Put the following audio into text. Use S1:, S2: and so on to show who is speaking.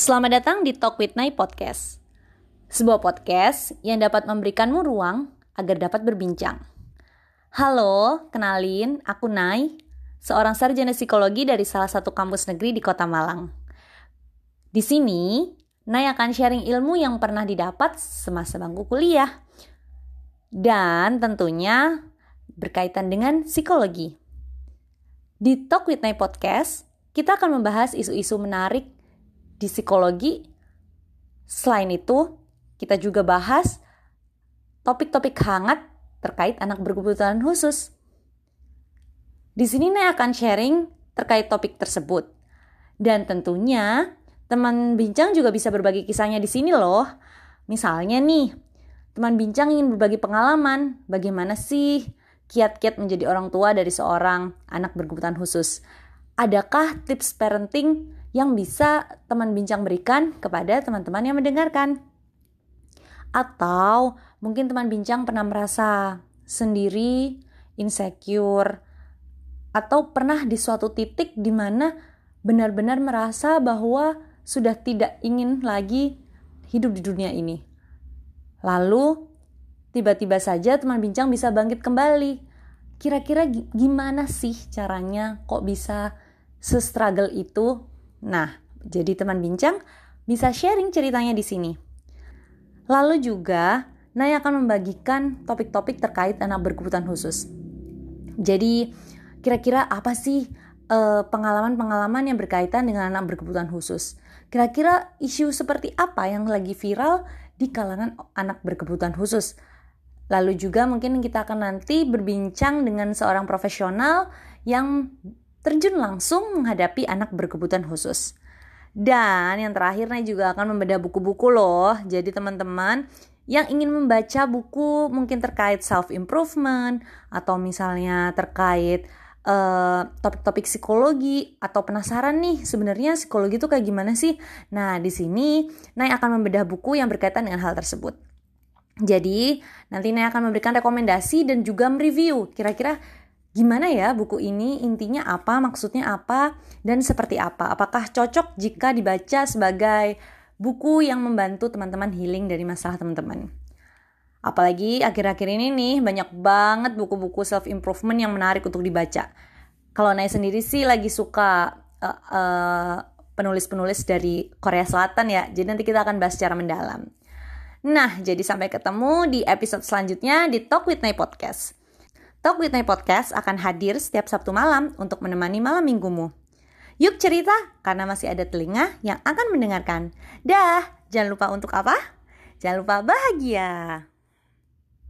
S1: Selamat datang di Talk with Nai Podcast. Sebuah podcast yang dapat memberikanmu ruang agar dapat berbincang. Halo, kenalin, aku Nai, seorang sarjana psikologi dari salah satu kampus negeri di Kota Malang. Di sini, Nai akan sharing ilmu yang pernah didapat semasa bangku kuliah. Dan tentunya berkaitan dengan psikologi. Di Talk with Nai Podcast, kita akan membahas isu-isu menarik di psikologi. Selain itu, kita juga bahas topik-topik hangat terkait anak berkebutuhan khusus. Di sini Naya akan sharing terkait topik tersebut. Dan tentunya teman bincang juga bisa berbagi kisahnya di sini loh. Misalnya nih, teman bincang ingin berbagi pengalaman, bagaimana sih kiat-kiat menjadi orang tua dari seorang anak berkebutuhan khusus. Adakah tips parenting yang bisa teman bincang berikan kepada teman-teman yang mendengarkan. Atau mungkin teman bincang pernah merasa sendiri, insecure, atau pernah di suatu titik di mana benar-benar merasa bahwa sudah tidak ingin lagi hidup di dunia ini. Lalu, tiba-tiba saja teman bincang bisa bangkit kembali. Kira-kira gimana sih caranya kok bisa se-struggle itu Nah, jadi teman bincang bisa sharing ceritanya di sini. Lalu juga, Naya akan membagikan topik-topik terkait anak berkebutuhan khusus. Jadi, kira-kira apa sih eh, pengalaman-pengalaman yang berkaitan dengan anak berkebutuhan khusus? Kira-kira isu seperti apa yang lagi viral di kalangan anak berkebutuhan khusus? Lalu juga mungkin kita akan nanti berbincang dengan seorang profesional yang terjun langsung menghadapi anak berkebutuhan khusus. Dan yang terakhir nih juga akan membedah buku-buku loh. Jadi teman-teman yang ingin membaca buku mungkin terkait self improvement atau misalnya terkait eh, topik-topik psikologi atau penasaran nih sebenarnya psikologi itu kayak gimana sih? Nah, di sini Nay akan membedah buku yang berkaitan dengan hal tersebut. Jadi, nanti Nay akan memberikan rekomendasi dan juga mereview kira-kira gimana ya buku ini? Intinya apa? Maksudnya apa? Dan seperti apa? Apakah cocok jika dibaca sebagai buku yang membantu teman-teman healing dari masalah teman-teman? Apalagi akhir-akhir ini nih banyak banget buku-buku self improvement yang menarik untuk dibaca. Kalau Naya sendiri sih lagi suka uh, uh, penulis-penulis dari Korea Selatan ya. Jadi nanti kita akan bahas secara mendalam. Nah jadi sampai ketemu di episode selanjutnya di Talk with Nay Podcast Talk with My Podcast akan hadir setiap Sabtu malam untuk menemani malam minggumu. Yuk cerita, karena masih ada telinga yang akan mendengarkan. Dah, jangan lupa untuk apa? Jangan lupa bahagia.